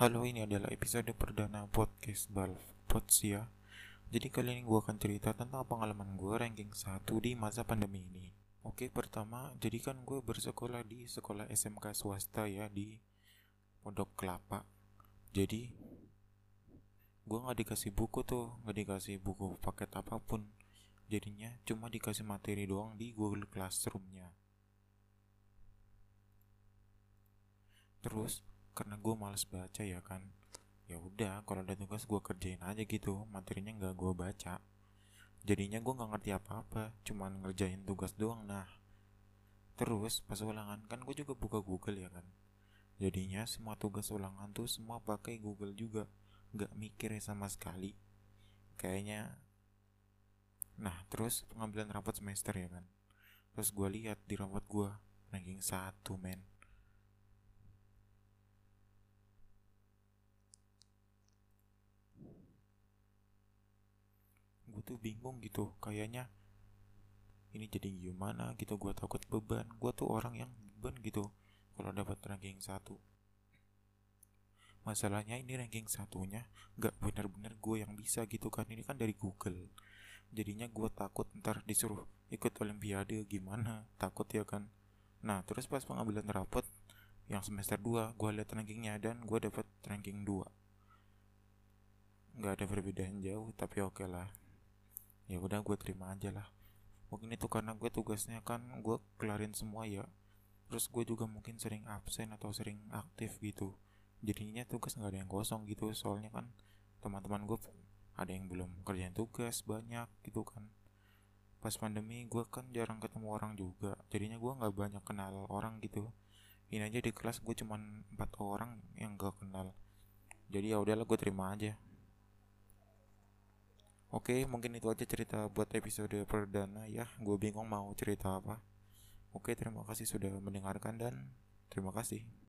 Halo, ini adalah episode perdana podcast Balf Pods ya. Jadi kali ini gue akan cerita tentang pengalaman gue ranking 1 di masa pandemi ini. Oke, pertama, jadi kan gue bersekolah di sekolah SMK swasta ya di Pondok Kelapa. Jadi gue nggak dikasih buku tuh, nggak dikasih buku paket apa pun. Jadinya cuma dikasih materi doang di Google Classroom-nya. Terus karena gue males baca ya kan. Ya udah kalau ada tugas gue kerjain aja gitu materinya nggak gue baca. Jadinya gue nggak ngerti apa-apa cuman ngerjain tugas doang nah. Terus pas ulangan kan gue juga buka Google ya kan. Jadinya semua tugas ulangan tuh semua pakai Google juga nggak mikir sama sekali. Kayaknya nah terus pengambilan rapat semester ya kan. Terus gue lihat di rapat gue ranking satu men tuh bingung gitu kayaknya ini jadi gimana gitu gue takut beban. Gue tuh orang yang beban gitu kalau dapat ranking satu. Masalahnya ini ranking satunya gak bener-bener gue yang bisa gitu kan ini kan dari Google. Jadinya gue takut ntar disuruh ikut olimpiade gimana takut ya kan. Nah terus pas pengambilan rapot yang semester 2 gue lihat rankingnya dan gue dapat ranking 2 nggak ada perbedaan jauh tapi oke okay lah ya udah gue terima aja lah. Mungkin itu karena gue tugasnya kan gue kelarin semua ya. Terus gue juga mungkin sering absen atau sering aktif gitu. Jadinya tugas nggak ada yang kosong gitu. Soalnya kan teman-teman gue ada yang belum kerjain tugas banyak gitu kan. Pas pandemi gue kan jarang ketemu orang juga. Jadinya gue nggak banyak kenal orang gitu. Ini aja di kelas gue cuman empat orang yang gak kenal. Jadi ya udahlah gue terima aja Oke, mungkin itu aja cerita buat episode perdana ya. Gue bingung mau cerita apa. Oke, terima kasih sudah mendengarkan dan terima kasih.